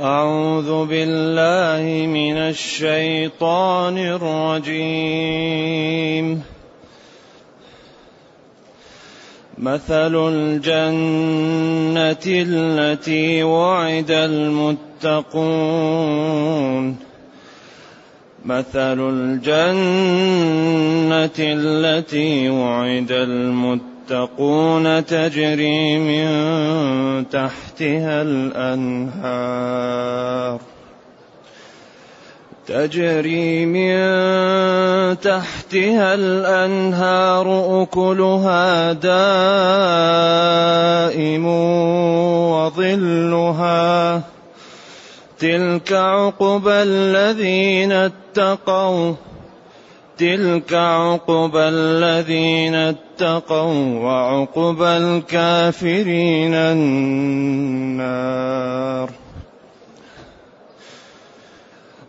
أعوذ بالله من الشيطان الرجيم. مثل الجنة التي وعد المتقون. مثل الجنة التي وعد المتقون. تجري من تحتها الأنهار. تجري من تحتها الأنهار أكلها دائم وظلها. تلك عقبى الذين اتقوا. تلك عقبى الذين اتقوا وعقبى الكافرين النار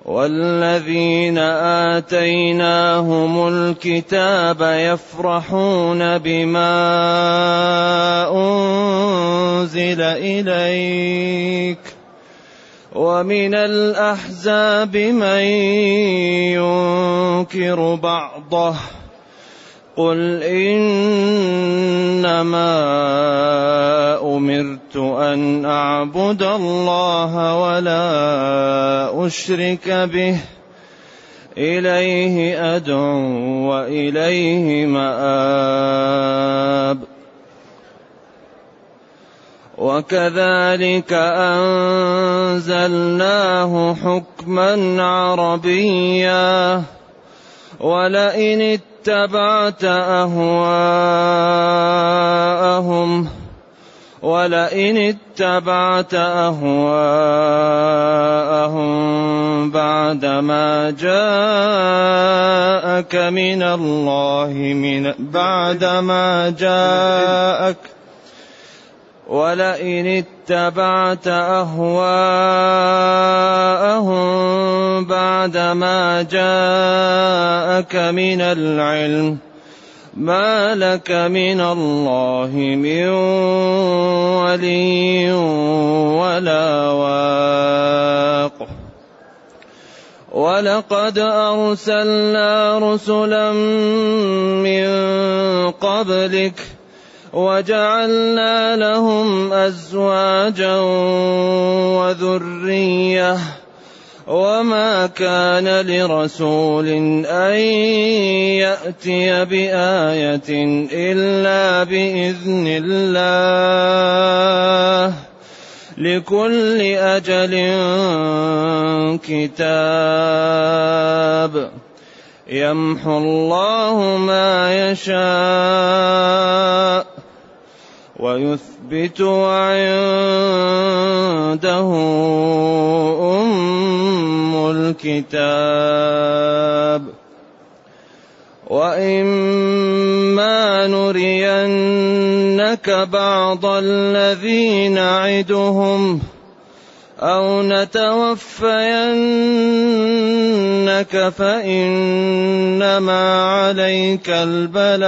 والذين آتيناهم الكتاب يفرحون بما أنزل إليك ومن الأحزاب من ينكر بعضه قل إنما أمرت أن أعبد الله ولا أشرك به إليه أدعو وإليه مآب وكذلك أنزلناه حكما عربيا. ولئن اتبعت أهواءهم ولئن اتبعت أهواءهم بعدما جاءك من الله من بعدما جاءك ولئن اتبعت أهواءهم بعدما جاءك من العلم ما لك من الله من ولي ولا واق. ولقد أرسلنا رسلا من قبلك وجعلنا لهم أزواجا وذرية وما كان لرسول أن يأتي بآية إلا بإذن الله لكل أجل كتاب يمحو الله ما يشاء ويثبت وعنده أم الكتاب وإما نرينك بعض الذي نعدهم أو نتوفينك فإنما عليك البلاغ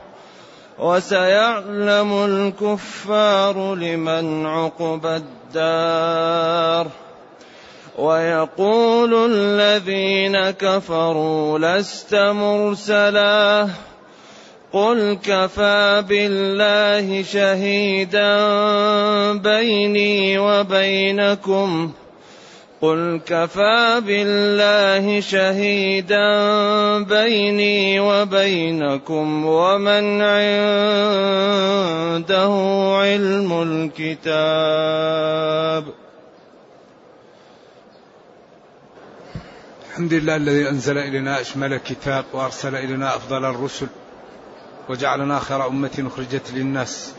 وسيعلم الكفار لمن عقبى الدار. ويقول الذين كفروا لست مرسلا. قل كفى بالله شهيدا بيني وبينكم. قل كفى بالله شهيدا بيني وبينكم ومن عنده علم الكتاب. الحمد لله الذي أنزل إلينا أشمل الكتاب وأرسل إلينا أفضل الرسل وجعلنا خير أمة أخرجت للناس.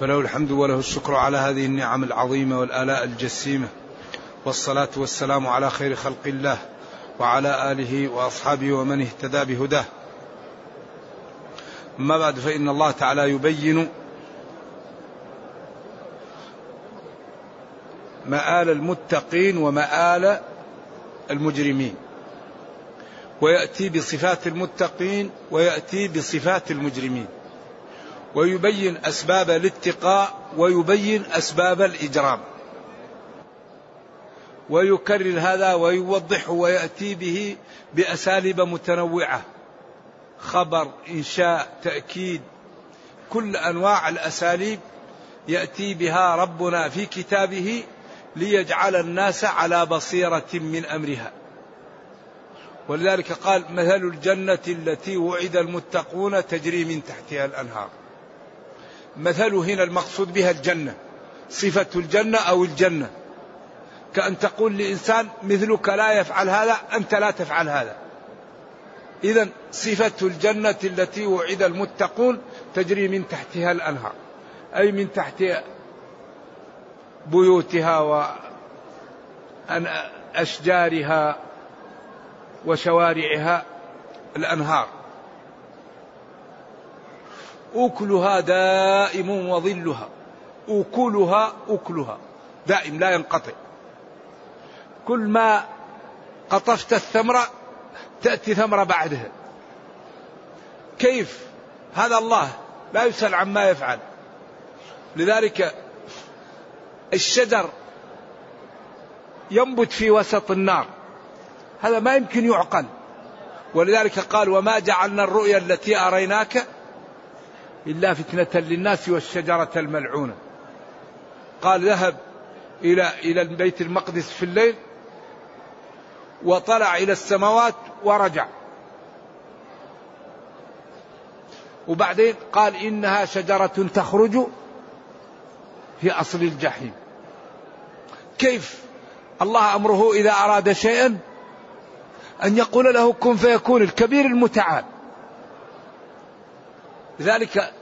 فله الحمد وله الشكر على هذه النعم العظيمة والآلاء الجسيمة. والصلاة والسلام على خير خلق الله وعلى آله وأصحابه ومن اهتدى بهداه. أما بعد فإن الله تعالى يبين مآل المتقين ومآل المجرمين ويأتي بصفات المتقين ويأتي بصفات المجرمين ويبين أسباب الاتقاء ويبين أسباب الإجرام. ويكرر هذا ويوضحه ويأتي به بأساليب متنوعة. خبر إنشاء تأكيد كل أنواع الأساليب يأتي بها ربنا في كتابه ليجعل الناس على بصيرة من أمرها. ولذلك قال مثل الجنة التي وعد المتقون تجري من تحتها الأنهار. مثل هنا المقصود بها الجنة صفة الجنة أو الجنة. كأن تقول لإنسان مثلك لا يفعل هذا أنت لا تفعل هذا. إذا صفة الجنة التي وعد المتقون تجري من تحتها الأنهار أي من تحت بيوتها وأشجارها وشوارعها الأنهار. أكلها دائم وظلها أكلها أكلها دائم لا ينقطع. كل ما قطفت الثمرة تأتي ثمرة بعدها. كيف؟ هذا الله لا يسأل عما يفعل. لذلك الشجر ينبت في وسط النار. هذا ما يمكن يعقل. ولذلك قال وما جعلنا الرؤيا التي أريناك إلا فتنة للناس والشجرة الملعونة. قال ذهب إلى إلى البيت المقدس في الليل وطلع إلى السماوات ورجع. وبعدين قال إنها شجرة تخرج في أصل الجحيم. كيف؟ الله أمره إذا أراد شيئا أن يقول له كن فيكون الكبير المتعال. لذلك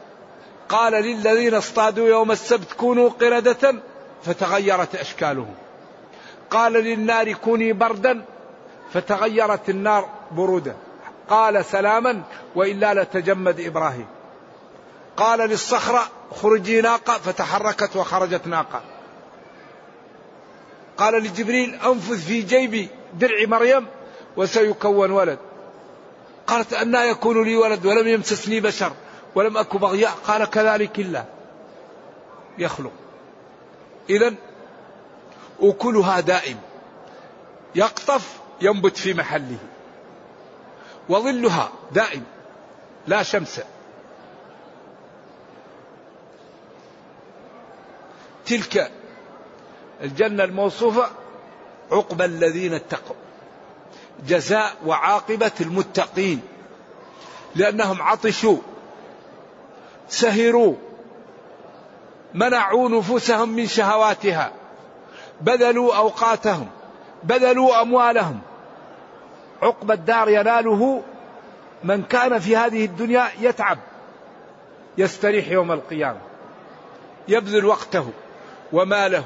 قال للذين اصطادوا يوم السبت كونوا قردة فتغيرت أشكالهم. قال للنار كوني بردا فتغيرت النار برودة. قال سلاما وإلا لتجمد إبراهيم. قال للصخرة خرجي ناقة فتحركت وخرجت ناقة. قال لجبريل أنفذ في جيبي درع مريم وسيكون ولد. قالت أنا يكون لي ولد ولم يمسسني بشر ولم أكن بغياء قال كذلك الله. يخلق. إذا أكلها دائم. يقطف ينبت في محله. وظلها دائم لا شمس. تلك الجنة الموصوفة عقبى الذين اتقوا. جزاء وعاقبة المتقين. لأنهم عطشوا سهروا منعوا نفوسهم من شهواتها. بذلوا أوقاتهم بذلوا أموالهم. عقب الدار يناله من كان في هذه الدنيا يتعب يستريح يوم القيامة يبذل وقته وماله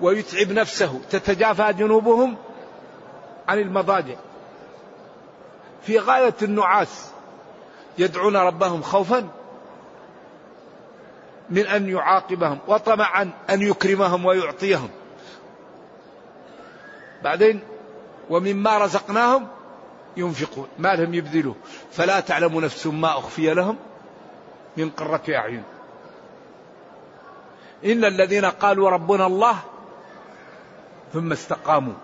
ويتعب نفسه تتجافى جنوبهم عن المضاجع. في غاية النعاس يدعون ربهم خوفا من أن يعاقبهم وطمعا أن يكرمهم ويعطيهم. بعدين ومما رزقناهم ينفقون ما لهم يبذلوا فلا تعلم نفس ما أخفي لهم من قرة أعين. إن الذين قالوا ربنا الله ثم استقاموا.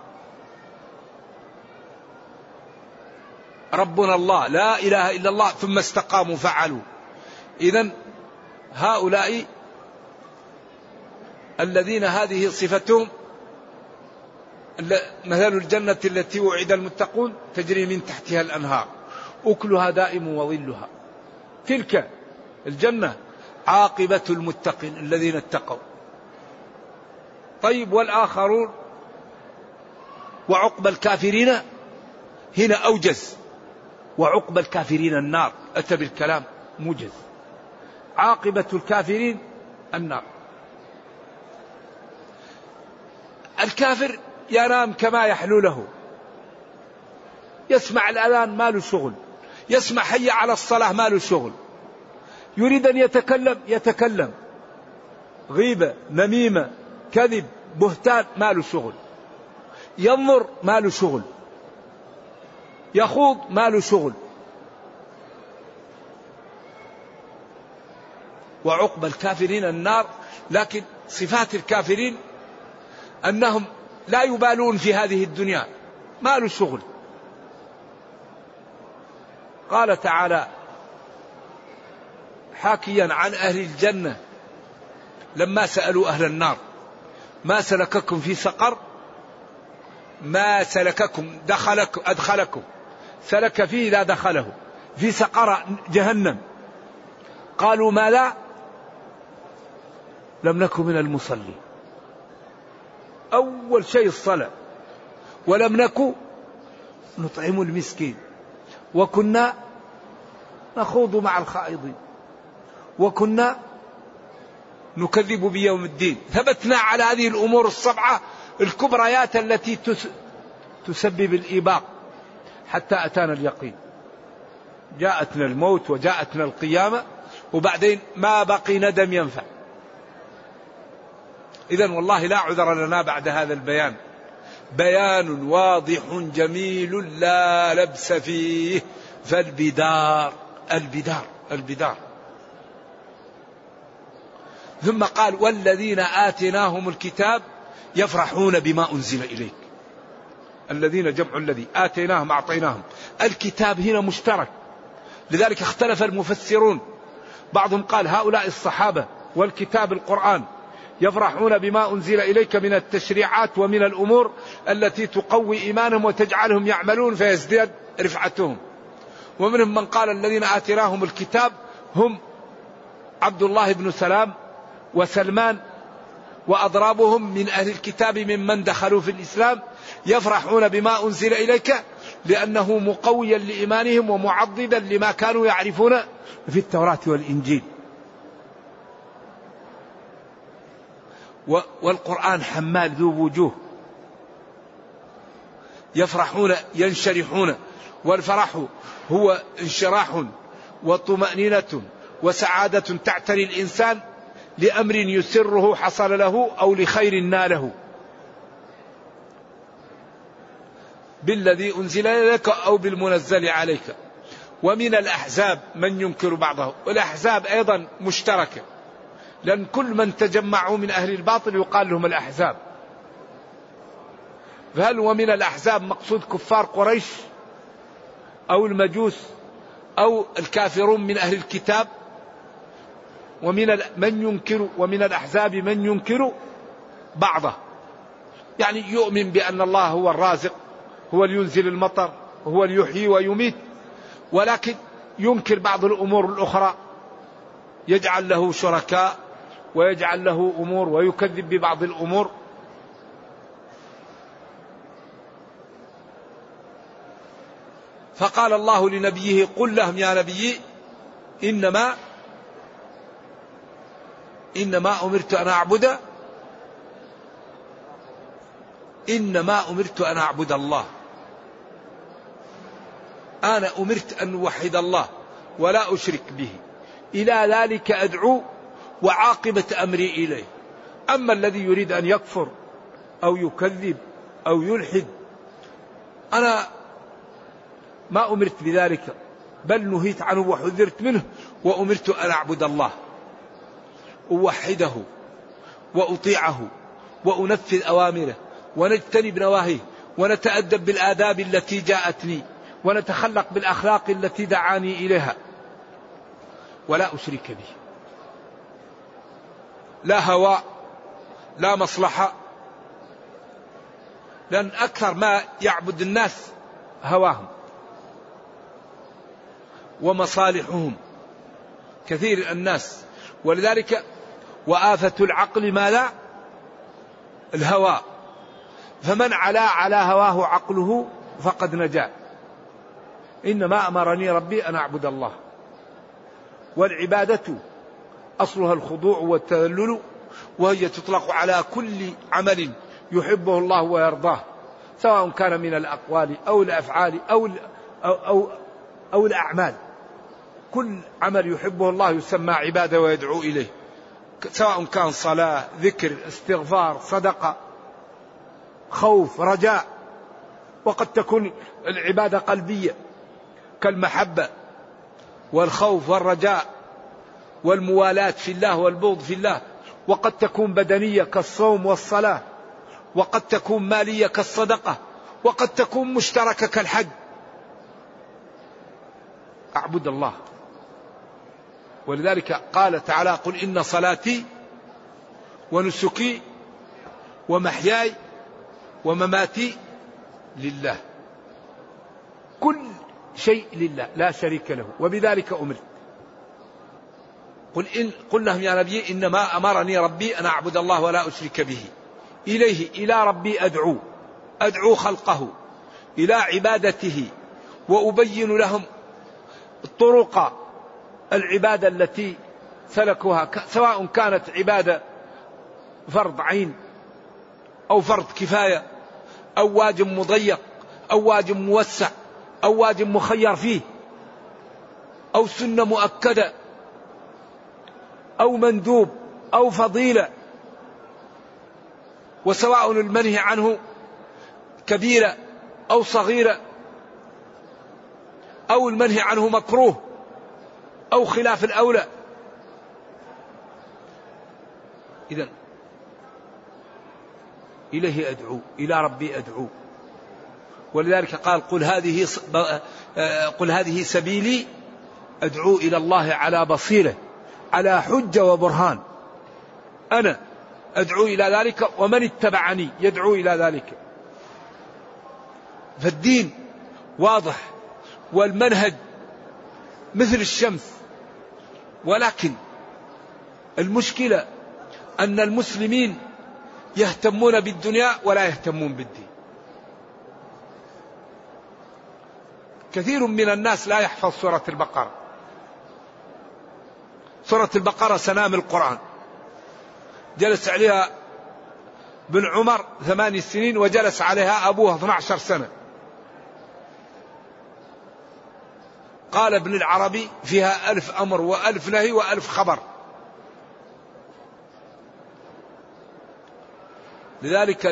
ربنا الله لا إله إلا الله ثم استقاموا فعلوا. إذا هؤلاء الذين هذه صفتهم مثل الجنة التي وعد المتقون تجري من تحتها الأنهار. أكلها دائم وظلها. تلك الجنة عاقبة المتقين الذين اتقوا. طيب والآخرون وعقب الكافرين؟ هنا أوجز. وعقب الكافرين النار. أتى بالكلام موجز. عاقبة الكافرين النار. الكافر ينام كما يحلو له. يسمع الأذان ما له شغل. يسمع حي على الصلاة ما له شغل. يريد أن يتكلم يتكلم. غيبة نميمة كذب بهتان ما له شغل. ينظر ما له شغل. يخوض ما له شغل. وعقب الكافرين النار لكن صفات الكافرين أنهم لا يبالون في هذه الدنيا. ما له شغل قال تعالى حاكيا عن أهل الجنة لما سألوا أهل النار ما سلككم في سقر؟ ما سلككم دخلكم أدخلكم. سلك فيه لا دخله. في سقر جهنم. قالوا ما لا؟ لم نكن من المصلين. أول شيء الصلاة. ولم نكن نطعم المسكين. وكنا نخوض مع الخائضين. وكنا نكذب بيوم الدين. ثبتنا على هذه الأمور السبعة الكبريات التي تسبب الإيباق. حتى أتانا اليقين. جاءتنا الموت وجاءتنا القيامة. وبعدين ما بقي ندم ينفع. إذا والله لا عذر لنا بعد هذا البيان. بيان واضح جميل لا لبس فيه فالبدار البدار البدار. ثم قال والذين آتيناهم الكتاب يفرحون بما أنزل إليك. الذين جمعوا الذي آتيناهم أعطيناهم. الكتاب هنا مشترك. لذلك اختلف المفسرون. بعضهم قال هؤلاء الصحابة والكتاب القرآن. يفرحون بما أنزل إليك من التشريعات ومن الأمور التي تقوي إيمانهم وتجعلهم يعملون فيزداد رفعتهم. ومنهم من قال الذين آتيناهم الكتاب هم عبد الله بن سلام وسلمان وأضرابهم من أهل الكتاب ممن دخلوا في الإسلام يفرحون بما أنزل إليك لأنه مقويا لإيمانهم ومعضدا لما كانوا يعرفون في التوراة والإنجيل. والقرآن حمال ذو وجوه. يفرحون ينشرحون. والفرح هو انشراح وطمأنينة وسعادة تعتري الإنسان لأمر يسره حصل له أو لخير ناله. بالذي أنزل إليك أو بالمنزل عليك. ومن الأحزاب من ينكر بعضه. والأحزاب أيضا مشتركة. لأن كل من تجمعوا من أهل الباطل يقال لهم الأحزاب. فهل ومن الأحزاب مقصود كفار قريش أو المجوس أو الكافرون من أهل الكتاب؟ ومن من ينكر ومن الأحزاب من ينكر بعضه. يعني يؤمن بأن الله هو الرازق هو اللي ينزل المطر هو اللي يحيي ويميت. ولكن ينكر بعض الأمور الأخرى. يجعل له شركاء ويجعل له أمور ويكذب ببعض الأمور. فقال الله لنبيه قل لهم يا نبي إنما إنما أمرت أن أعبد إنما أمرت أن أعبد الله. أنا أمرت أن أوحد الله ولا أشرك به. إلى ذلك أدعو وعاقبة أمري إليه. أما الذي يريد أن يكفر أو يكذب أو يلحد أنا ما أمرت بذلك بل نهيت عنه وحذرت منه وأمرت أن أعبد الله أوحده وأطيعه وأنفذ أوامره ونجتنب نواهيه ونتأدب بالآداب التي جاءتني ونتخلق بالأخلاق التي دعاني إليها. ولا أشرك به. لا هوى لا مصلحة. لأن أكثر ما يعبد الناس هواهم ومصالحهم. كثير الناس. ولذلك وآفة العقل ما لا؟ الهوى فمن علا على هواه عقله فقد نجا. إنما أمرني ربي أن أعبد الله. والعبادة أصلها الخضوع والتذلل وهي تطلق على كل عمل يحبه الله ويرضاه سواء كان من الأقوال أو الأفعال أو أو أو, أو الأعمال. كل عمل يحبه الله يسمى عبادة ويدعو إليه سواء كان صلاة ذكر استغفار صدقة خوف رجاء. وقد تكون العبادة قلبية كالمحبة والخوف والرجاء. والموالاة في الله والبغض في الله وقد تكون بدنية كالصوم والصلاة وقد تكون مالية كالصدقة وقد تكون مشتركة كالحج. أعبد الله. ولذلك قال تعالى قل إن صلاتي ونسكي ومحياي ومماتي لله. كل شيء لله لا شريك له وبذلك أمرت. قل إن قل لهم يا نبي إنما أمرني ربي أن أعبد الله ولا أشرك به. إليه إلى ربي أدعو. أدعو خلقه إلى عبادته وأبين لهم طرق العبادة التي سلكوها. سواء كانت عبادة فرض عين أو فرض كفاية أو واجب مضيق أو واجب موسع أو واجب مخير فيه أو سنة مؤكدة. أو مندوب أو فضيلة وسواء المنهي عنه كبيرة أو صغيرة أو المنهي عنه مكروه أو خلاف الأولى. إذا إليه أدعو إلى ربي أدعو. ولذلك قال قل هذه قل هذه سبيلي أدعو إلى الله على بصيرة. على حجة وبرهان. أنا أدعو إلى ذلك ومن اتبعني يدعو إلى ذلك. فالدين واضح والمنهج مثل الشمس ولكن المشكلة أن المسلمين يهتمون بالدنيا ولا يهتمون بالدين. كثير من الناس لا يحفظ سورة البقرة. سورة البقرة سنام القرآن. جلس عليها بن عمر ثمان سنين وجلس عليها أبوها 12 سنة. قال ابن العربي فيها ألف أمر وألف نهي وألف خبر. لذلك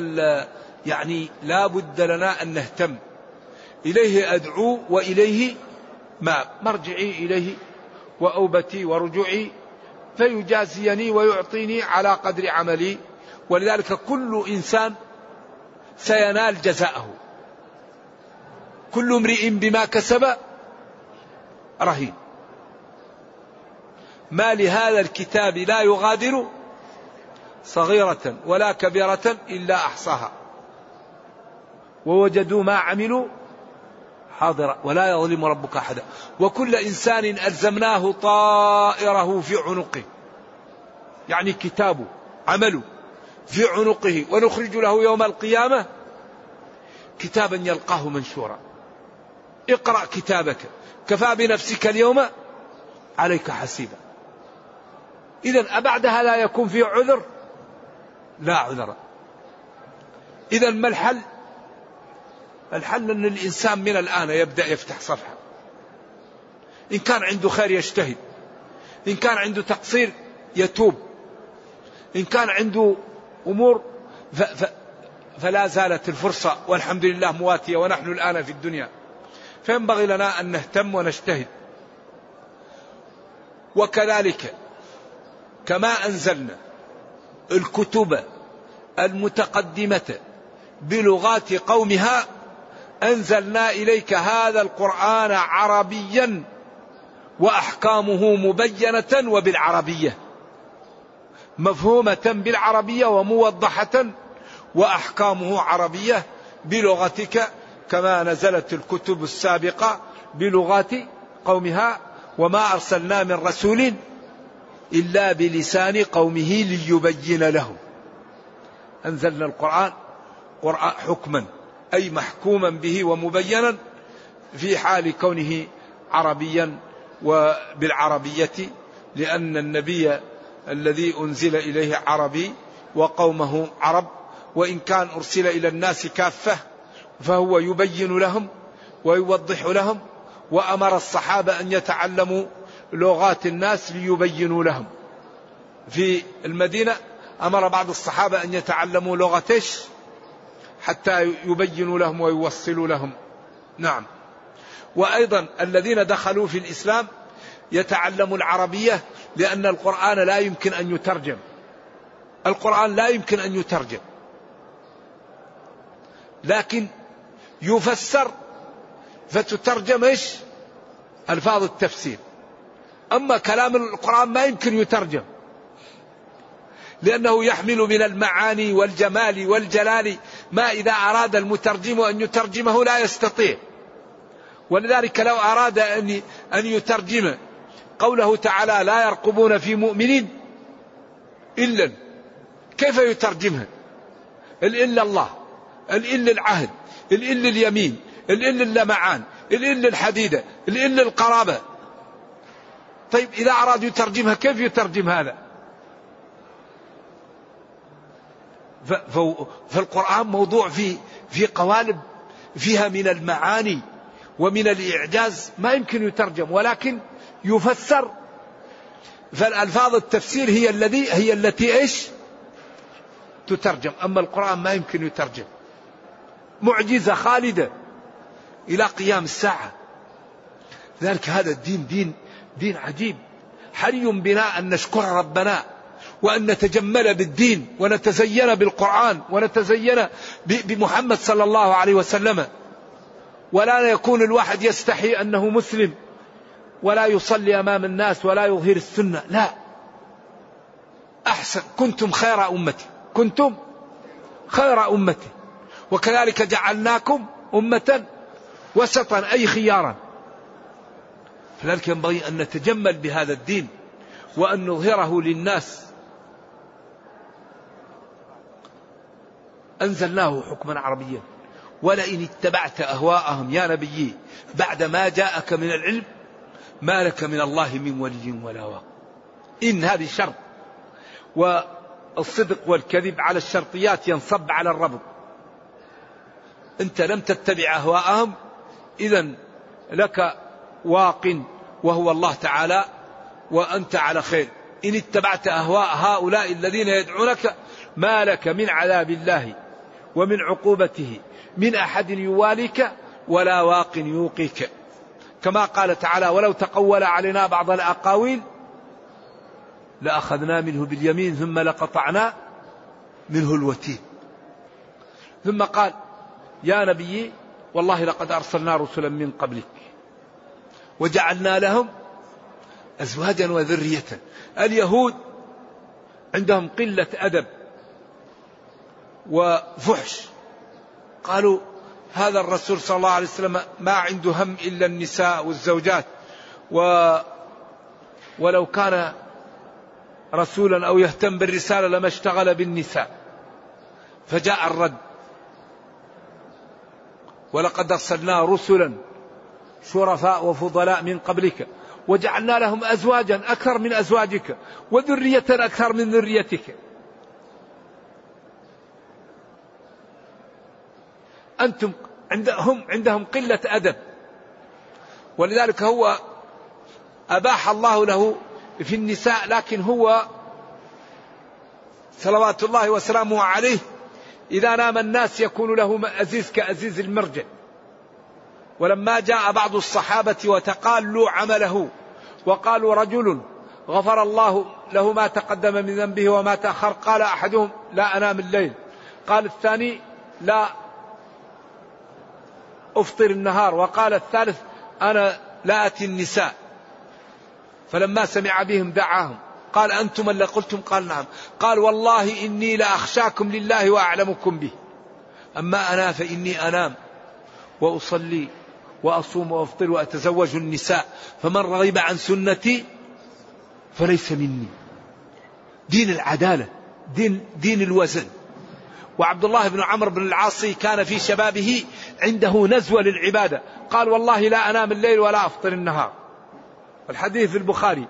يعني لا بد لنا أن نهتم. إليه أدعو وإليه ما. مرجعي إليه وأوبتي ورجوعي فيجازيني ويعطيني على قدر عملي. ولذلك كل إنسان سينال جزاءه. كل امرئ بما كسب رهين. ما لهذا الكتاب لا يغادر صغيرة ولا كبيرة إلا أحصاها. ووجدوا ما عملوا حاضرا ولا يظلم ربك أحدا وكل إنسان ألزمناه طائره في عنقه. يعني كتابه عمله في عنقه. ونخرج له يوم القيامة كتابا يلقاه منشورا. اقرأ كتابك. كفى بنفسك اليوم عليك حسيبا. إذا أبعد هذا يكون في عذر؟ لا عذر. إذا ما الحل؟ الحل أن الإنسان من الآن يبدأ يفتح صفحة. إن كان عنده خير يجتهد. إن كان عنده تقصير يتوب. إن كان عنده أمور ف ف فلا زالت الفرصة والحمد لله مواتية ونحن الآن في الدنيا. فينبغي لنا أن نهتم ونجتهد. وكذلك كما أنزلنا الكتب المتقدمة بلغات قومها أنزلنا إليك هذا القرآن عربيا وأحكامه مبينة وبالعربية. مفهومة بالعربية وموضحة وأحكامه عربية بلغتك كما نزلت الكتب السابقة بلغات قومها وما أرسلنا من رسول إلا بلسان قومه ليبين لهم أنزلنا القرآن قرآن حكما. أي محكوما به ومبينا في حال كونه عربيا وبالعربية لأن النبي الذي أنزل إليه عربي وقومه عرب وإن كان أرسل إلى الناس كافة فهو يبين لهم ويوضح لهم وأمر الصحابة أن يتعلموا لغات الناس ليبينوا لهم. في المدينة أمر بعض الصحابة أن يتعلموا لغة إيش؟ حتى يبينوا لهم ويوصلوا لهم نعم وأيضا الذين دخلوا في الإسلام يتعلموا العربية لأن القرآن لا يمكن أن يترجم القرآن لا يمكن أن يترجم لكن يفسر فتترجم إيش؟ ألفاظ التفسير. أما كلام القرآن ما يمكن يترجم. لأنه يحمل من المعاني والجمال والجلال ما إذا أراد المترجم أن يترجمه لا يستطيع. ولذلك لو أراد أن أن يترجم قوله تعالى لا يرقبون في مؤمن إلا كيف يترجمها؟ إلا الله الإل العهد الإل اليمين الإل اللمعان الإل الحديدة الإل القرابة طيب إذا أراد يترجمها كيف يترجم هذا فالقرآن موضوع في في قوالب فيها من المعاني ومن الإعجاز ما يمكن يترجم ولكن يفسر. فالألفاظ التفسير هي الذي هي التي إيش؟ تترجم. أما القرآن ما يمكن يترجم. معجزة خالدة إلى قيام الساعة. ذلك هذا الدين دين دين عجيب. حري بنا أن نشكر ربنا. وأن نتجمل بالدين ونتزين بالقرآن ونتزين بمحمد صلى الله عليه وسلم. ولا يكون الواحد يستحي أنه مسلم. ولا يصلي أمام الناس ولا يظهر السنة. لا. أحسن. كنتم خير أمتي. كنتم خير أمتي. وكذلك جعلناكم أمة وسطا أي خيارا. فلذلك ينبغي أن نتجمل بهذا الدين وأن نظهره للناس. أنزلناه حكما عربيا. ولئن اتبعت أهواءهم يا نبي بعد ما جاءك من العلم ما لك من الله من ولي ولا واق. إن هذه شرط والصدق والكذب على الشرطيات ينصب على الربط أنت لم تتبع أهواءهم إذا لك واق وهو الله تعالى وأنت على خير. إن اتبعت أهواء هؤلاء الذين يدعونك ما لك من عذاب الله. ومن عقوبته. من أحد يواليك ولا واق يوقيك. كما قال تعالى ولو تقول علينا بعض الأقاويل لأخذنا منه باليمين ثم لقطعنا منه الوتين. ثم قال يا نبي والله لقد أرسلنا رسلا من قبلك وجعلنا لهم أزواجا وذرية. اليهود عندهم قلة أدب. وفحش. قالوا هذا الرسول صلى الله عليه وسلم ما عنده هم إلا النساء والزوجات. و ولو كان رسولا أو يهتم بالرسالة لما اشتغل بالنساء. فجاء الرد. ولقد أرسلنا رسلا شرفاء وفضلاء من قبلك. وجعلنا لهم أزواجا أكثر من أزواجك. وذرية أكثر من ذريتك. أنتم عندهم عندهم قلة أدب. ولذلك هو أباح الله له في النساء لكن هو صلوات الله وسلامه عليه إذا نام الناس يكون له أزيز كأزيز المرجع. ولما جاء بعض الصحابة وتقالوا عمله وقالوا رجل غفر الله له ما تقدم من ذنبه وما تأخر قال أحدهم لا أنام الليل. قال الثاني لا أفطر النهار وقال الثالث أنا لا أتي النساء. فلما سمع بهم دعاهم قال أنتم اللي قلتم؟ قال نعم. قال والله إني لأخشاكم لله وأعلمكم به. أما أنا فإني أنام وأصلي وأصوم وأفطر وأتزوج النساء. فمن رغب عن سنتي فليس مني. دين العدالة دين, دين الوزن. وعبد الله بن عمرو بن العاص كان في شبابه عنده نزوة للعبادة. قال والله لا أنام الليل ولا أفطر النهار. الحديث في البخاري.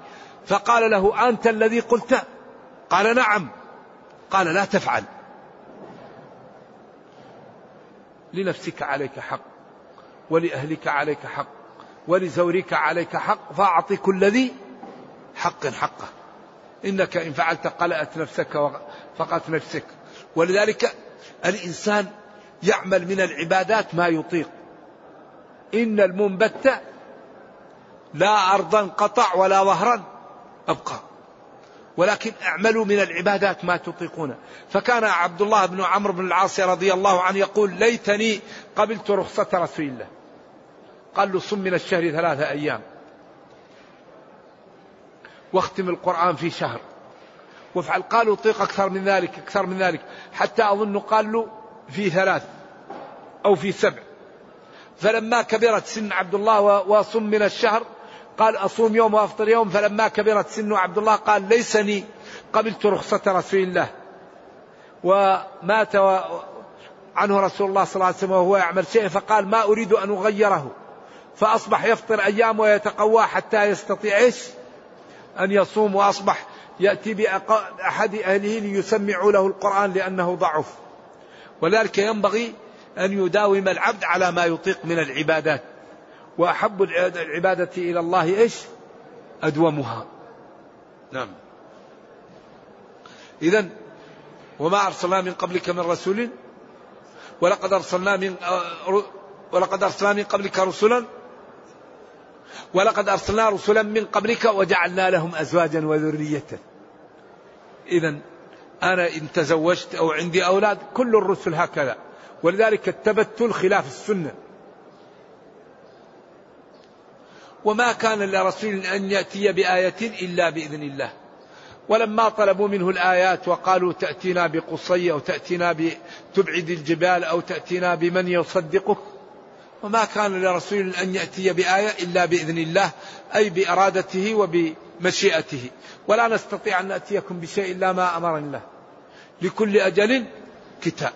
فقال له أنت الذي قلت؟ قال نعم. قال لا تفعل. لنفسك عليك حق ولأهلك عليك حق ولزورك عليك حق فأعطي كل ذي حق حقه. إنك إن فعلت قلأت نفسك فقت نفسك. ولذلك الإنسان يعمل من العبادات ما يطيق. إن المنبت لا أرضا قطع ولا ظهرا أبقى. ولكن اعملوا من العبادات ما تطيقون. فكان عبد الله بن عمرو بن العاص رضي الله عنه يقول ليتني قبلت رخصة رسول الله. قال له صم من الشهر ثلاثة أيام. واختم القرآن في شهر. وافعل قالوا طيق أكثر من ذلك أكثر من ذلك. حتى أظن قال له في ثلاث أو في سبع. فلما كبرت سن عبد الله وصم من الشهر قال أصوم يوم وأفطر يوم. فلما كبرت سن عبد الله قال ليسني قبلت رخصة رسول الله. ومات عنه رسول الله صلى الله عليه وسلم وهو يعمل شيء فقال ما أريد أن أغيره. فأصبح يفطر أيام ويتقوى حتى يستطيع إيش؟ أن يصوم وأصبح يأتي بأحد أهله ليسمعوا له القرآن لأنه ضعف. ولذلك ينبغي أن يداوم العبد على ما يطيق من العبادات. وأحب العبادة إلى الله إيش؟ أدومها. نعم. إذا وما أرسلنا من قبلك من رسول؟ ولقد أرسلنا من ولقد أرسلنا من قبلك رسلا ولقد أرسلنا رسلا من قبلك وجعلنا لهم أزواجا وذرية. إذا أنا إن تزوجت أو عندي أولاد كل الرسل هكذا. ولذلك التبتل خلاف السنة. وما كان لرسول أن يأتي بآية إلا بإذن الله. ولما طلبوا منه الآيات وقالوا تأتينا بقصي أو تأتينا بتبعد الجبال أو تأتينا بمن يصدقك وما كان لرسول أن يأتي بآية إلا بإذن الله أي بإرادته وبمشيئته. ولا نستطيع أن نأتيكم بشيء إلا ما أمرنا الله. لكل أجل كتاب.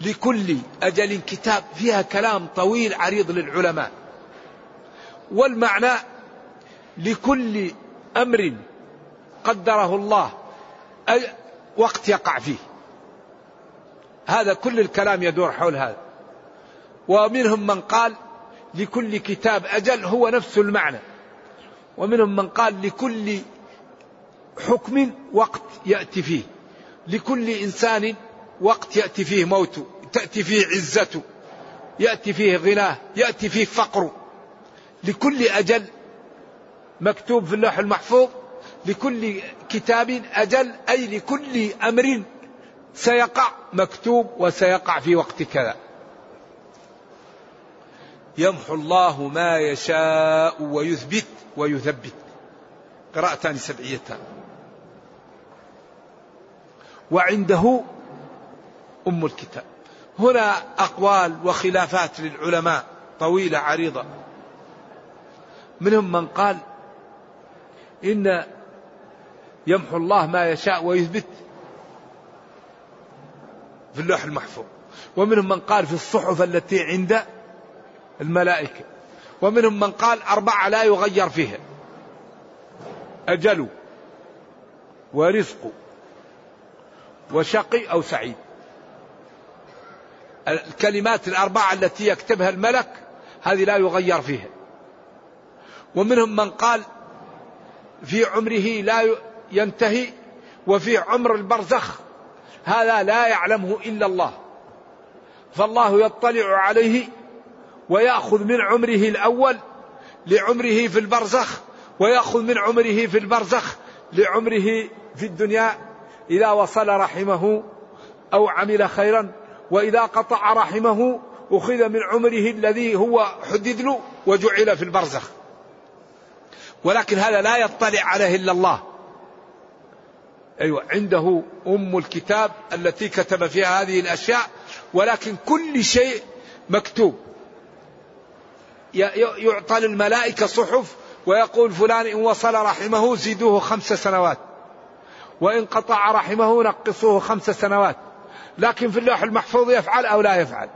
لكل أجل كتاب فيها كلام طويل عريض للعلماء. والمعنى لكل أمر قدره الله أي وقت يقع فيه. هذا كل الكلام يدور حول هذا. ومنهم من قال لكل كتاب أجل هو نفس المعنى. ومنهم من قال لكل حكم وقت يأتي فيه. لكل إنسان وقت يأتي فيه موته تأتي فيه عزته يأتي فيه غناه يأتي فيه فقره لكل أجل مكتوب في اللوح المحفوظ لكل كتاب أجل أي لكل أمر سيقع مكتوب وسيقع في وقت كذا. يمحو الله ما يشاء ويثبت ويثبت. قراءتان سبعيتان. وعنده أم الكتاب. هنا أقوال وخلافات للعلماء. طويلة عريضة. منهم من قال إن يمحو الله ما يشاء ويثبت. في اللوح المحفوظ. ومنهم من قال في الصحف التي عند الملائكة. ومنهم من قال أربعة لا يغير فيها. أجل ورزق وشقي أو سعيد. الكلمات الأربعة التي يكتبها الملك هذه لا يغير فيها. ومنهم من قال في عمره لا ينتهي وفي عمر البرزخ هذا لا يعلمه إلا الله. فالله يطلع عليه ويأخذ من عمره الأول لعمره في البرزخ ويأخذ من عمره في البرزخ لعمره في الدنيا إذا وصل رحمه أو عمل خيرا وإذا قطع رحمه أخذ من عمره الذي هو حدد له وجعل في البرزخ. ولكن هذا لا يطلع عليه إلا الله. أيوة عنده أم الكتاب التي كتب فيها هذه الأشياء ولكن كل شيء مكتوب. يعطى للملائكة صحف ويقول فلان إن وصل رحمه زيدوه خمس سنوات وإن قطع رحمه نقصوه خمس سنوات. لكن في اللوح المحفوظ يفعل أو لا يفعل.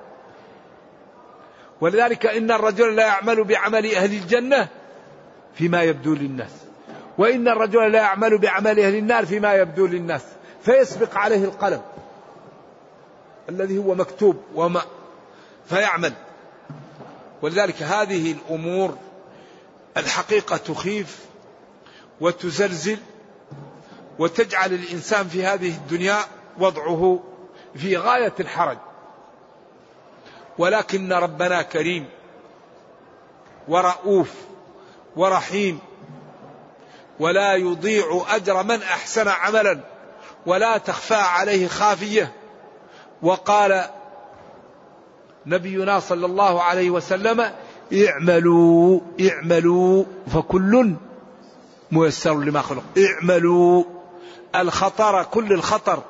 ولذلك إن الرجل لا يعمل بعمل أهل الجنة فيما يبدو للناس. وإن الرجل لا يعمل بعمل أهل النار فيما يبدو للناس فيسبق عليه القلم الذي هو مكتوب وما فيعمل. ولذلك هذه الأمور الحقيقة تخيف وتزلزل وتجعل الإنسان في هذه الدنيا وضعه في غاية الحرج. ولكن ربنا كريم ورؤوف ورحيم ولا يضيع أجر من أحسن عملا ولا تخفى عليه خافية. وقال نبينا صلى الله عليه وسلم اعملوا اعملوا فكل ميسر لما خلق. اعملوا الخطر كل الخطر.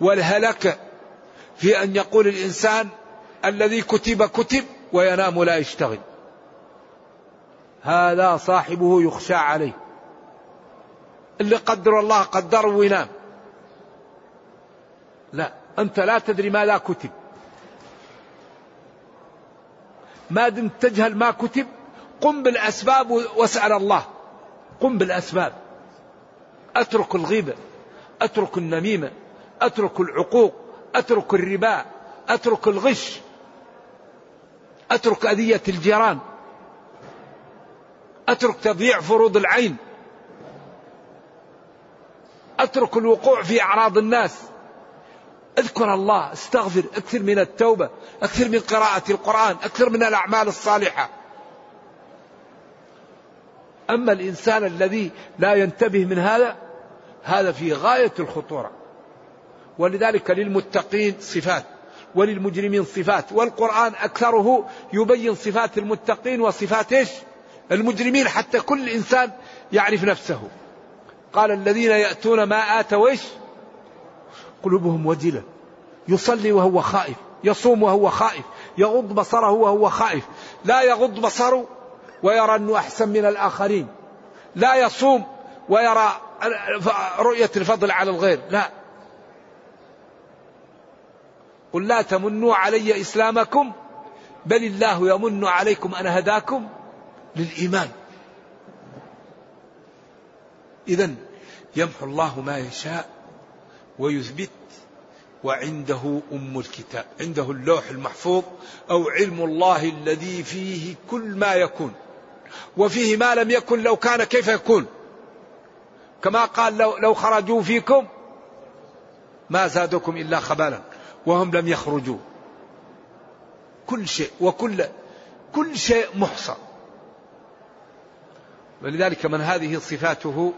والهلك في أن يقول الإنسان الذي كتب كتب وينام لا يشتغل. هذا صاحبه يخشى عليه. اللي قدر الله قدره وينام. لا أنت لا تدري ماذا كتب. ما دمت تجهل ما كتب قم بالأسباب واسأل الله. قم بالأسباب. أترك الغيبة أترك النميمة أترك العقوق أترك الربا أترك الغش أترك أذية الجيران. أترك تضييع فروض العين. أترك الوقوع في أعراض الناس. اذكر الله استغفر أكثر من التوبة أكثر من قراءة القرآن أكثر من الأعمال الصالحة. أما الإنسان الذي لا ينتبه من هذا هذا في غاية الخطورة. ولذلك للمتقين صفات وللمجرمين صفات والقرآن أكثره يبين صفات المتقين وصفات إيش؟ المجرمين حتى كل إنسان يعرف نفسه. قال الذين يأتون ما آتوا إيش قلوبهم وجلة. يصلي وهو خائف. يصوم وهو خائف. يغض بصره وهو خائف. لا يغض بصره ويرى أنه أحسن من الآخرين. لا يصوم ويرى رؤية الفضل على الغير. لا. قل لا تمنوا علي إسلامكم بل الله يمن عليكم أن هداكم. للإيمان. إذا يمحو الله ما يشاء ويثبت وعنده أم الكتاب عنده اللوح المحفوظ أو علم الله الذي فيه كل ما يكون. وفيه ما لم يكن لو كان كيف يكون. كما قال لو, لو خرجوا فيكم ما زادكم إلا خبالا وهم لم يخرجوا. كل شيء وكل كل شيء محصى ولذلك من هذه صفاته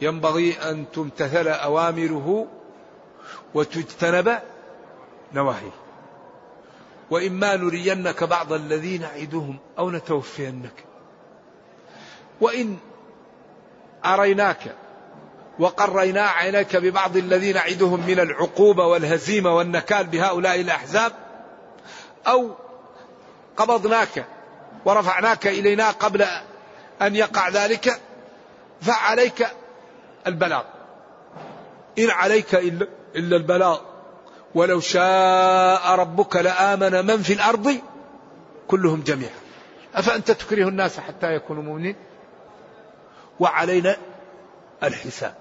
ينبغي أن تمتثل أوامره وتجتنب نواهيه. وإما نرينك بعض الذي نعدهم أو نتوفينك. وإن أريناك وقرينا عينيك ببعض الذين نعدهم من العقوبة والهزيمة والنكال بهؤلاء الأحزاب أو قبضناك ورفعناك إلينا قبل أن يقع ذلك فعليك البلاغ. إن عليك إلا, إلا البلاغ. ولو شاء ربك لآمن من في الأرض كلهم جميعا. أفأنت تكره الناس حتى يكونوا مؤمنين؟ وعلينا الحساب.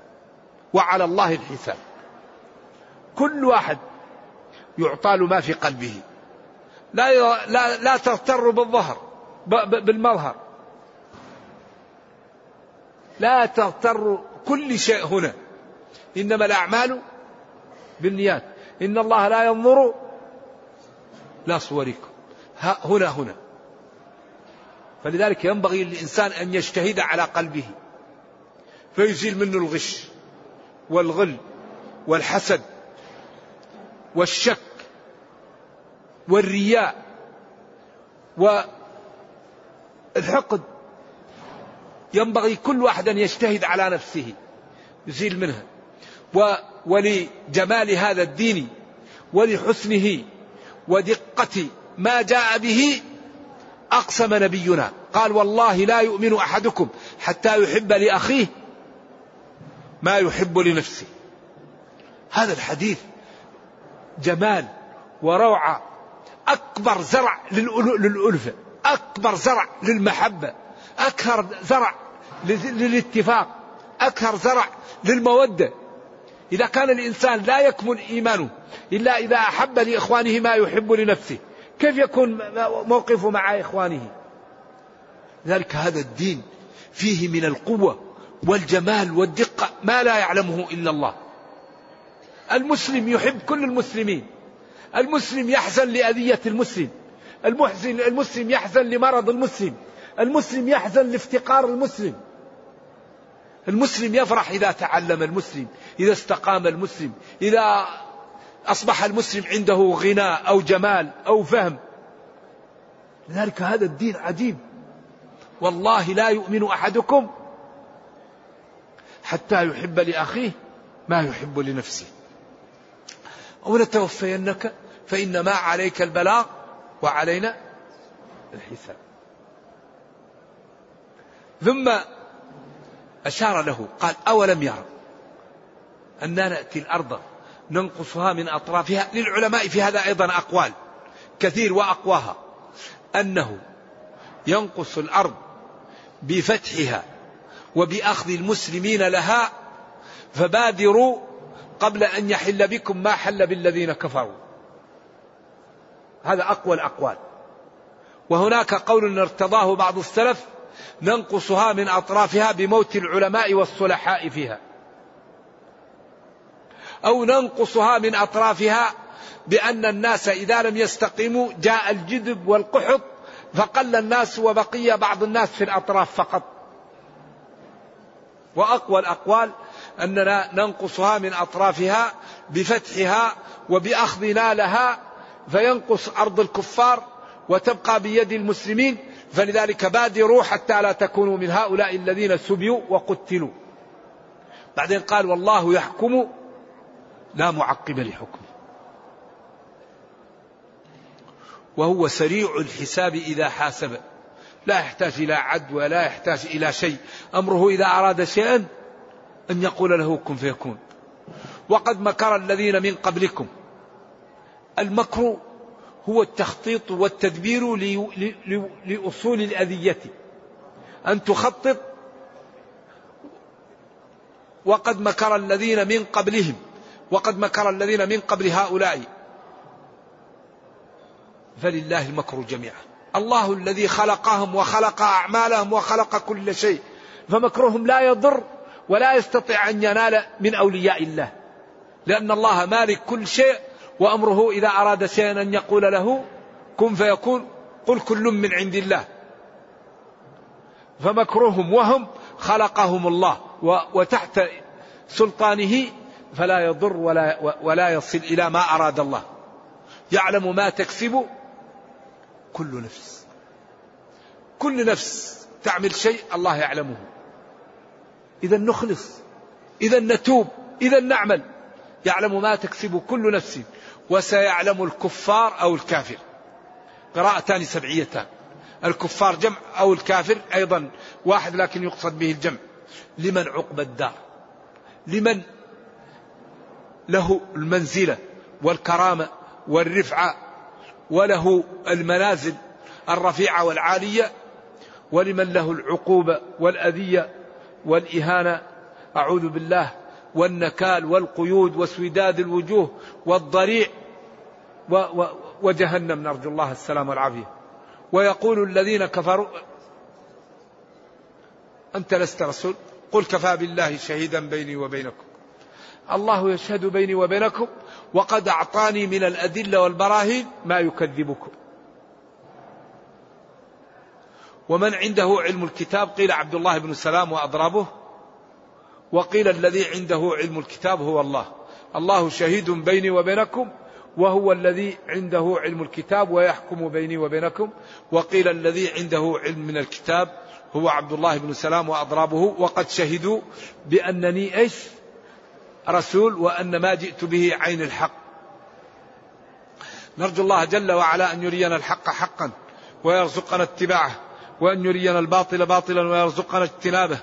وعلى الله الحساب. كل واحد يعطى له ما في قلبه. لا لا لا تغتر بالظهر بالمظهر. لا تغتر كل شيء هنا. إنما الأعمال بالنيات. إن الله لا ينظر لا صوركم. هنا هنا. فلذلك ينبغي للإنسان أن يجتهد على قلبه. فيزيل منه الغش والغل والحسد والشك والرياء والحقد ينبغي كل واحد أن يجتهد على نفسه يزيل منها. و ولجمال هذا الدين ولحسنه ودقة ما جاء به أقسم نبينا. قال والله لا يؤمن أحدكم حتى يحب لأخيه ما يحب لنفسه. هذا الحديث جمال وروعة أكبر زرع للألفة أكبر زرع للمحبة. أكثر زرع للاتفاق أكثر زرع للمودة. إذا كان الإنسان لا يكمل إيمانه إلا إذا أحب لإخوانه ما يحب لنفسه كيف يكون موقفه مع إخوانه؟ ذلك هذا الدين فيه من القوة والجمال والدقة ما لا يعلمه إلا الله. المسلم يحب كل المسلمين. المسلم يحزن لأذية المسلم. المحزن المسلم يحزن لمرض المسلم. المسلم يحزن لافتقار المسلم. المسلم يفرح إذا تعلم المسلم إذا استقام المسلم إذا أصبح المسلم عنده غناء أو جمال أو فهم. لذلك هذا الدين عجيب. والله لا يؤمن أحدكم حتى يحب لأخيه ما يحب لنفسه. أو نتوفينك فإنما عليك البلاغ وعلينا الحساب. ثم أشار له قال أولم يرى أننا نأتي الأرض ننقصها من أطرافها؟ للعلماء في هذا أيضا أقوال كثير وأقواها. أنه ينقص الأرض بفتحها وبأخذ المسلمين لها فبادروا قبل أن يحل بكم ما حل بالذين كفروا. هذا أقوى الأقوال. وهناك قول ارتضاه بعض السلف ننقصها من أطرافها بموت العلماء والصلحاء فيها. أو ننقصها من أطرافها بأن الناس إذا لم يستقيموا جاء الجذب والقحط فقل الناس وبقي بعض الناس في الأطراف فقط. وأقوى الأقوال أننا ننقصها من أطرافها بفتحها وبأخذنا لها فينقص أرض الكفار وتبقى بيد المسلمين فلذلك بادروا حتى لا تكونوا من هؤلاء الذين سبيوا وقتلوا. بعدين قال والله يحكم لا معقب لحكمه وهو سريع الحساب إذا حاسب. لا يحتاج إلى عد ولا يحتاج إلى شيء. أمره إذا أراد شيئا أن يقول له كن فيكون. وقد مكر الذين من قبلكم. المكر هو التخطيط والتدبير لأصول الأذية. أن تخطط وقد مكر الذين من قبلهم وقد مكر الذين من قبل هؤلاء. فلله المكر جميعا. الله الذي خلقهم وخلق أعمالهم وخلق كل شيء. فمكرهم لا يضر ولا يستطيع أن ينال من أولياء الله. لأن الله مالك كل شيء وأمره إذا أراد شيئا أن يقول له كن فيكون قل كل من عند الله. فمكرهم وهم خلقهم الله وتحت سلطانه فلا يضر ولا, ولا يصل إلى ما أراد الله. يعلم ما تكسب كل نفس. كل نفس تعمل شيء الله يعلمه. إذا نخلص إذا نتوب إذا نعمل. يعلم ما تكسب كل نفس. وسيعلم الكفار أو الكافر. قراءتان سبعيتان. الكفار جمع أو الكافر أيضا واحد لكن يقصد به الجمع. لمن عقب الدار؟ لمن له المنزلة والكرامة والرفعة وله المنازل الرفيعة والعالية؟ ولمن له العقوبة والأذية والإهانة؟ أعوذ بالله والنكال والقيود وسوداد الوجوه والضريع وجهنم نرجو الله السلام والعافية. ويقول الذين كفروا أنت لست رسول قل كفى بالله شهيدا بيني وبينكم. الله يشهد بيني وبينكم وقد أعطاني من الأدلة والبراهين ما يكذبكم. ومن عنده علم الكتاب قيل عبد الله بن سلام وأضرابه وقيل الذي عنده علم الكتاب هو الله. الله شهيد بيني وبينكم وهو الذي عنده علم الكتاب ويحكم بيني وبينكم. وقيل الذي عنده علم من الكتاب هو عبد الله بن سلام وأضرابه. وقد شهدوا بأنني إيش؟ رسول وأن ما جئت به عين الحق. نرجو الله جل وعلا أن يرينا الحق حقا ويرزقنا اتباعه وأن يرينا الباطل باطلا ويرزقنا اجتنابه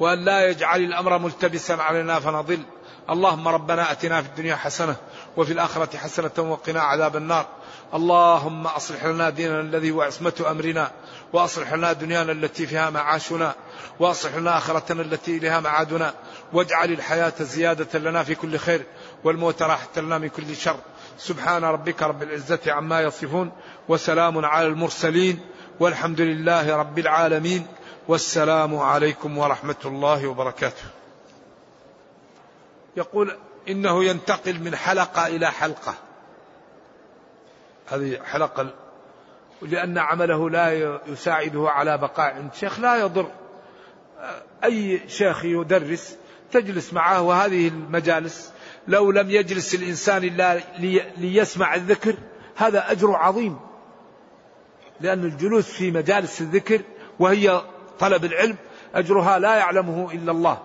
وأن لا يجعل الأمر ملتبسا علينا فنضل. اللهم ربنا أتنا في الدنيا حسنة وفي الآخرة حسنة وقنا عذاب النار. اللهم أصلح لنا ديننا الذي هو عصمة أمرنا وأصلح لنا دنيانا التي فيها معاشنا وأصلح لنا آخرتنا التي إليها معادنا. واجعل الحياة زيادة لنا في كل خير والموت راحة لنا من كل شر. سبحان ربك رب العزة عما يصفون وسلام على المرسلين والحمد لله رب العالمين. والسلام عليكم ورحمة الله وبركاته. يقول إنه ينتقل من حلقة إلى حلقة. هذه حلقة لأن عمله لا يساعده على بقاء. عند شيخ لا يضر. أي شيخ يدرس تجلس معه وهذه المجالس لو لم يجلس الإنسان إلا ليسمع الذكر هذا أجر عظيم. لأن الجلوس في مجالس الذكر وهي طلب العلم أجرها لا يعلمه إلا الله.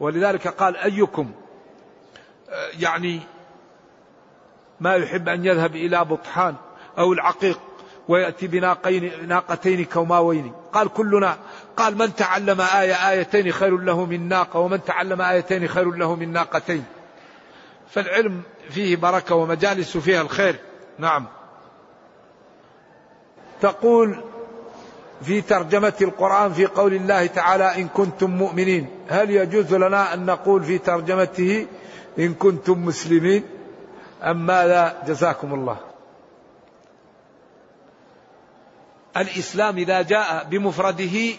ولذلك قال أيكم يعني ما يحب أن يذهب إلى بطحان أو العقيق ويأتي بناقين ناقتين كوماوين. قال كلنا قال من تعلم آية آيتين خير له من ناقة ومن تعلم آيتين خير له من ناقتين؟ فالعلم فيه بركة ومجالس فيها الخير. نعم. تقول في ترجمة القرآن في قول الله تعالى إن كنتم مؤمنين. هل يجوز لنا أن نقول في ترجمته إن كنتم مسلمين؟ أم ماذا؟ جزاكم الله. الإسلام إذا جاء بمفرده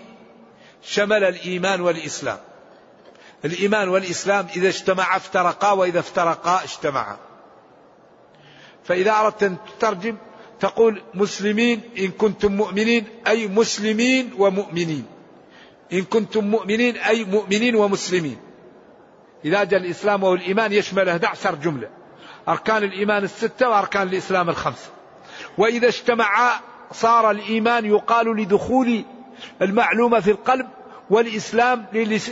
شمل الإيمان والإسلام. الإيمان والإسلام إذا اجتمعا افترقا وإذا افترقا اجتمعا. فإذا أردت أن تترجم تقول مسلمين إن كنتم مؤمنين أي مسلمين ومؤمنين. إن كنتم مؤمنين أي مؤمنين ومسلمين. إذا جاء الإسلام والإيمان يشمل 11 جملة. أركان الإيمان الستة وأركان الإسلام الخمسة وإذا اجتمعا صار الإيمان يقال لدخول المعلومة في القلب والإسلام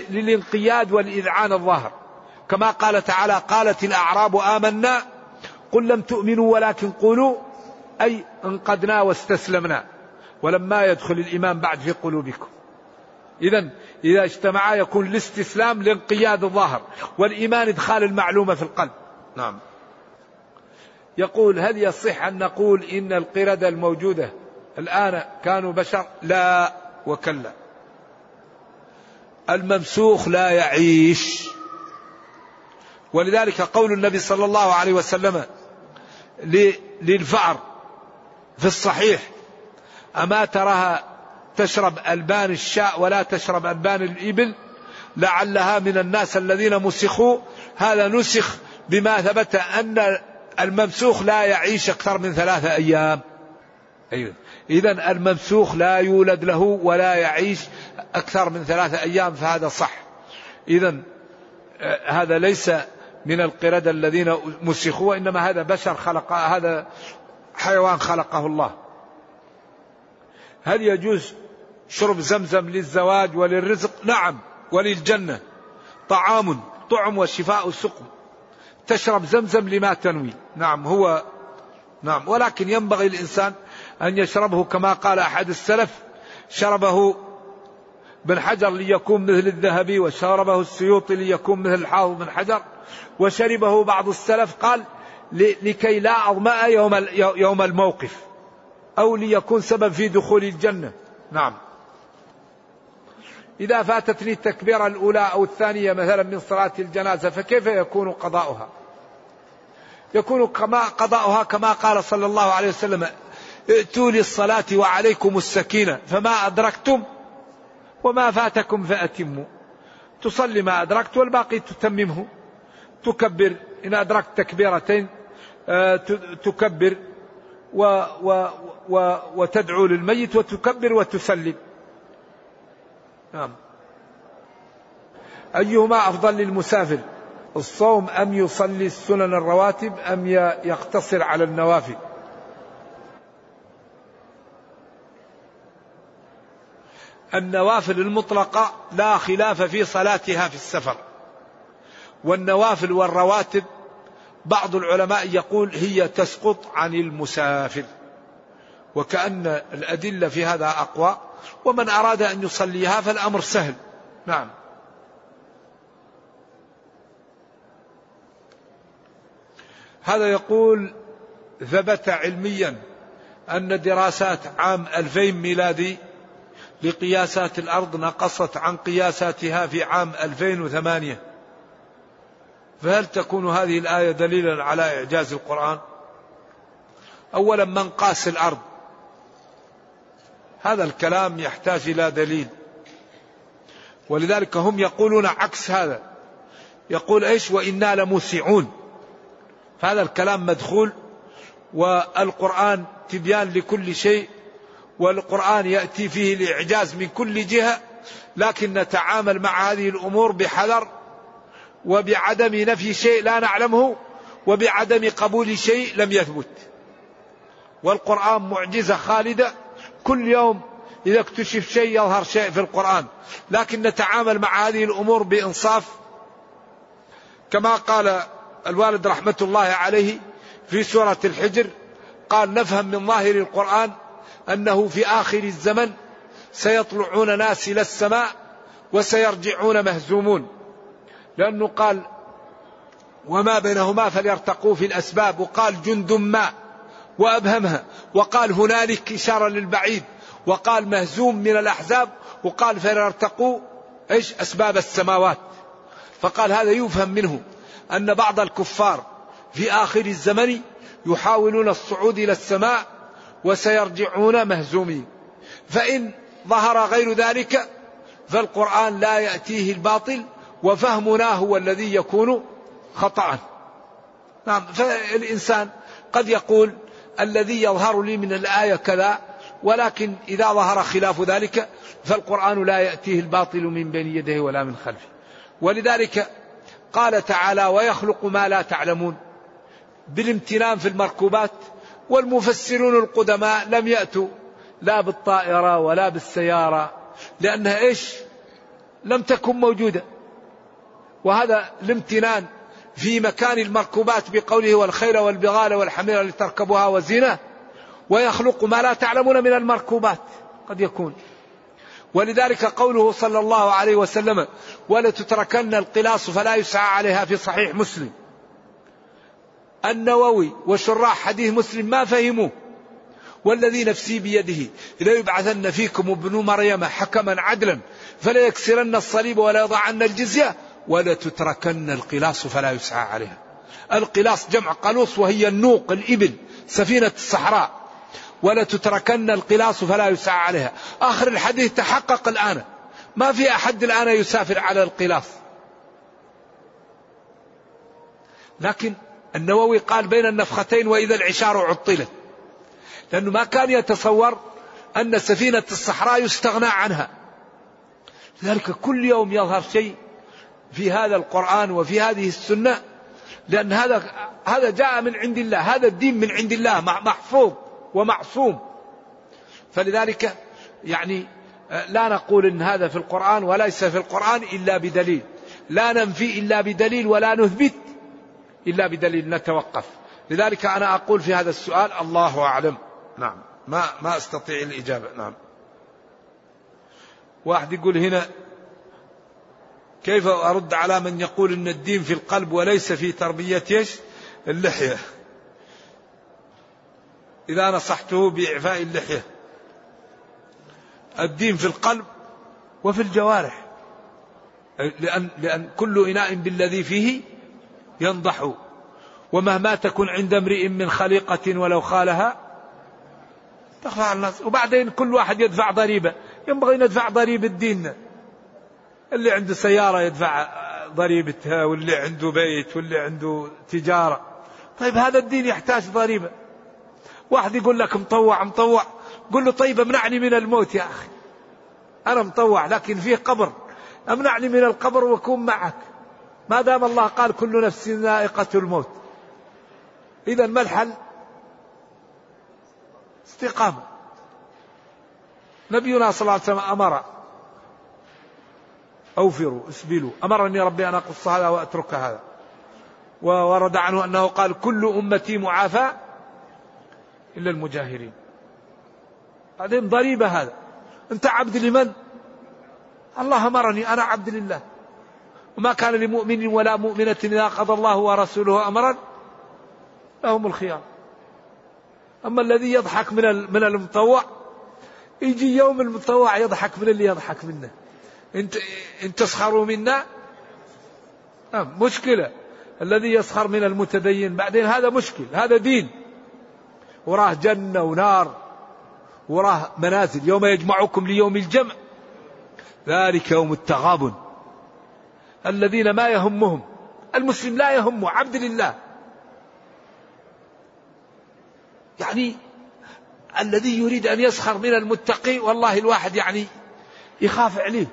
للانقياد والإذعان الظاهر. كما قال تعالى قالت الأعراب آمنا قل لم تؤمنوا ولكن قولوا أي انقدنا واستسلمنا. ولما يدخل الإيمان بعد في قلوبكم. إذا إذا اجتمعا يكون الاستسلام لانقياد الظاهر والإيمان إدخال المعلومة في القلب. نعم. يقول هل يصح أن نقول إن القردة الموجودة الآن كانوا بشر؟ لا وكلا. الممسوخ لا يعيش. ولذلك قول النبي صلى الله عليه وسلم للفأر في الصحيح. أما تراها تشرب ألبان الشاء ولا تشرب ألبان الإبل لعلها من الناس الذين مسخوا. هذا نسخ بما ثبت أن الممسوخ لا يعيش أكثر من ثلاثة أيام. أيوة. إذا الممسوخ لا يولد له ولا يعيش أكثر من ثلاثة أيام فهذا صح. إذا آه، هذا ليس من القردة الذين مسخوا وإنما هذا بشر خلق هذا حيوان خلقه الله. هل يجوز شرب زمزم للزواج وللرزق؟ نعم وللجنة. طعام طعم وشفاء سقم تشرب زمزم لما تنوي. نعم هو نعم ولكن ينبغي الإنسان أن يشربه كما قال أحد السلف شربه بن حجر ليكون مثل الذهبي وشربه السيوطي ليكون مثل الحافظ بن حجر وشربه بعض السلف قال لكي لا أظمأ يوم يوم الموقف أو ليكون سبب في دخول الجنة. نعم. إذا فاتتني التكبيرة الأولى أو الثانية مثلا من صلاة الجنازة فكيف يكون قضاؤها؟ يكون كما قضاؤها كما قال صلى الله عليه وسلم ائتوا للصلاة وعليكم السكينة فما أدركتم وما فاتكم فأتموا. تصلي ما أدركت والباقي تتممه. تكبر إن أدركت تكبيرتين تكبر و و و وتدعو للميت وتكبر وتسلم. نعم. أيهما أفضل للمسافر؟ الصوم أم يصلي السنن الرواتب أم يقتصر على النوافل؟ النوافل المطلقة لا خلاف في صلاتها في السفر. والنوافل والرواتب بعض العلماء يقول هي تسقط عن المسافر. وكأن الأدلة في هذا أقوى ومن أراد أن يصليها فالأمر سهل. نعم. هذا يقول ثبت علميا أن دراسات عام 2000 ميلادي لقياسات الأرض نقصت عن قياساتها في عام 2008 فهل تكون هذه الآية دليلا على إعجاز القرآن؟ أولا من قاس الأرض. هذا الكلام يحتاج إلى دليل. ولذلك هم يقولون عكس هذا. يقول إيش؟ وإنا لموسعون. فهذا الكلام مدخول. والقرآن تبيان لكل شيء. والقرآن يأتي فيه الاعجاز من كل جهة. لكن نتعامل مع هذه الأمور بحذر. وبعدم نفي شيء لا نعلمه وبعدم قبول شيء لم يثبت. والقرآن معجزة خالدة. كل يوم إذا اكتشف شيء يظهر شيء في القرآن. لكن نتعامل مع هذه الأمور بإنصاف. كما قال الوالد رحمة الله عليه في سورة الحجر قال نفهم من ظاهر القرآن أنه في آخر الزمن سيطلعون ناس إلى السماء وسيرجعون مهزومون. لأنه قال وما بينهما فليرتقوا في الأسباب. وقال جند ما وأبهمها. وقال هنالك إشارة للبعيد. وقال مهزوم من الأحزاب. وقال فليرتقوا إيش؟ أسباب السماوات. فقال هذا يفهم منه أن بعض الكفار في آخر الزمن يحاولون الصعود إلى السماء وسيرجعون مهزومين. فإن ظهر غير ذلك فالقرآن لا يأتيه الباطل وفهمنا هو الذي يكون خطأ. نعم فالإنسان قد يقول الذي يظهر لي من الآية كذا ولكن إذا ظهر خلاف ذلك فالقرآن لا يأتيه الباطل من بين يديه ولا من خلفه. ولذلك قال تعالى ويخلق ما لا تعلمون بالامتنان في المركوبات والمفسرون القدماء لم يأتوا لا بالطائرة ولا بالسيارة لأنها إيش؟ لم تكن موجودة. وهذا الامتنان في مكان المركوبات بقوله والخيل والبغال والحمير لتركبوها وزينة ويخلق ما لا تعلمون من المركوبات قد يكون. ولذلك قوله صلى الله عليه وسلم ولتتركن القلاص فلا يسعى عليها في صحيح مسلم. النووي وشراح حديث مسلم ما فهموه. والذي نفسي بيده ليبعثن فيكم ابن مريم حكما عدلا فلا يكسرن الصليب ولا يضعن الجزية. ولتتركن القلاص فلا يسعى عليها. القلاص جمع قلوص وهي النوق الإبل سفينة الصحراء. ولتتركن القلاص فلا يسعى عليها. آخر الحديث تحقق الآن. ما في أحد الآن يسافر على القلاص. لكن النووي قال بين النفختين وإذا العشار عطلت. لأنه ما كان يتصور أن سفينة الصحراء يستغنى عنها. لذلك كل يوم يظهر شيء في هذا القرآن وفي هذه السنة لأن هذا هذا جاء من عند الله هذا الدين من عند الله محفوظ ومعصوم. فلذلك يعني آه، لا نقول إن هذا في القرآن وليس في القرآن إلا بدليل. لا ننفي إلا بدليل ولا نثبت إلا بدليل نتوقف. لذلك أنا أقول في هذا السؤال الله أعلم. نعم. ما ما أستطيع الإجابة. نعم. واحد يقول هنا كيف أرد على من يقول إن الدين في القلب وليس في تربية إيش؟ اللحية. إذا نصحته بإعفاء اللحية. الدين في القلب وفي الجوارح. لأن, لأن كل إناء بالذي فيه ينضح. ومهما تكن عند امرئ من خليقة ولو خالها تخفى على الناس وبعدين كل واحد يدفع ضريبة. ينبغي ندفع ضريبة ديننا. اللي عنده سيارة يدفع ضريبتها واللي عنده بيت واللي عنده تجارة. طيب هذا الدين يحتاج ضريبة. واحد يقول لك مطوع مطوع. قل له طيب امنعني من الموت يا أخي. أنا مطوع لكن فيه قبر. امنعني من القبر وأكون معك. ما دام الله قال كل نفس ذائقة الموت. إذا ما الحل؟ استقامة. نبينا صلى الله عليه وسلم أمر أوفروا اسبلوا. أمرني ربي أن أقص هذا وأترك هذا. وورد عنه أنه قال كل أمتي معافى إلا المجاهرين. بعدين ضريبة هذا. أنت عبد لمن؟ الله أمرني أنا عبد لله. وما كان لمؤمن ولا مؤمنة إذا قضى الله ورسوله أمرا لهم الخيار. أما الذي يضحك من من المطوع يجي يوم المطوع يضحك من اللي يضحك منه. انت إن تسخروا منا؟ مشكلة. الذي يسخر من المتدين بعدين هذا مشكل هذا دين. وراه جنة ونار وراه منازل. يوم يجمعكم ليوم الجمع ذلك يوم التغابن. الذين ما يهمهم المسلم لا يهمه عبد لله. يعني الذي يريد أن يسخر من المتقي والله الواحد يعني يخاف عليه.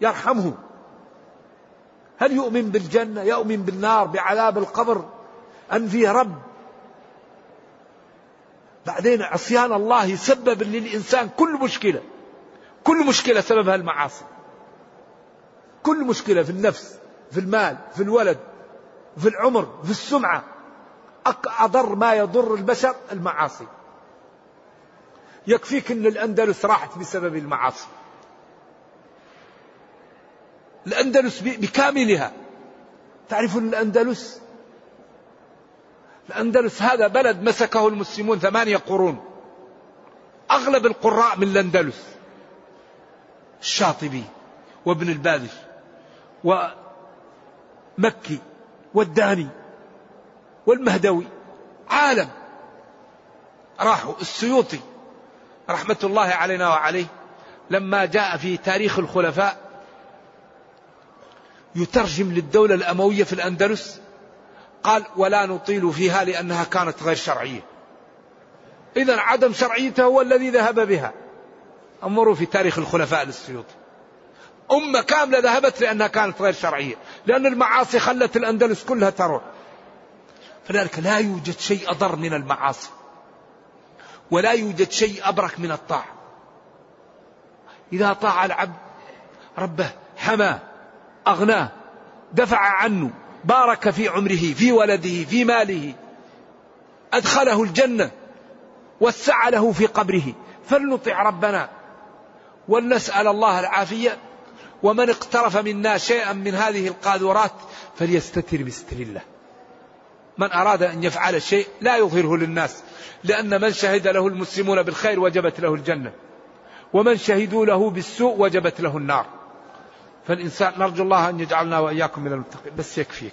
يرحمه. هل يؤمن بالجنة؟ يؤمن بالنار بعذاب القبر أن فيه رب؟ بعدين عصيان الله يسبب للإنسان كل مشكلة. كل مشكلة سببها المعاصي. كل مشكلة في النفس في المال في الولد في العمر في السمعة. أضر ما يضر البشر المعاصي. يكفيك أن الأندلس راحت بسبب المعاصي. الأندلس بكاملها. تعرفون الأندلس؟ الأندلس هذا بلد مسكه المسلمون ثمانية قرون. أغلب القراء من الأندلس. الشاطبي وابن البادش ومكي والداني والمهدوي. عالم. راحوا السيوطي رحمة الله علينا وعليه لما جاء في تاريخ الخلفاء يترجم للدولة الأموية في الأندلس. قال ولا نطيل فيها لأنها كانت غير شرعية. إذا عدم شرعيتها هو الذي ذهب بها. انظروا في تاريخ الخلفاء للسيوطي. أمة كاملة ذهبت لأنها كانت غير شرعية. لأن المعاصي خلت الأندلس كلها تروح. فلذلك لا يوجد شيء أضر من المعاصي. ولا يوجد شيء أبرك من الطاعة. إذا طاع العبد ربه حماه. أغناه دفع عنه بارك في عمره في ولده في ماله أدخله الجنة وسع له في قبره. فلنطع ربنا ولنسأل الله العافية ومن اقترف منا شيئا من هذه القاذورات فليستتر بستر الله. من أراد أن يفعل شيء لا يظهره للناس لأن من شهد له المسلمون بالخير وجبت له الجنة ومن شهدوا له بالسوء وجبت له النار. فالإنسان نرجو الله أن يجعلنا وإياكم من المتقين. بس يكفيك.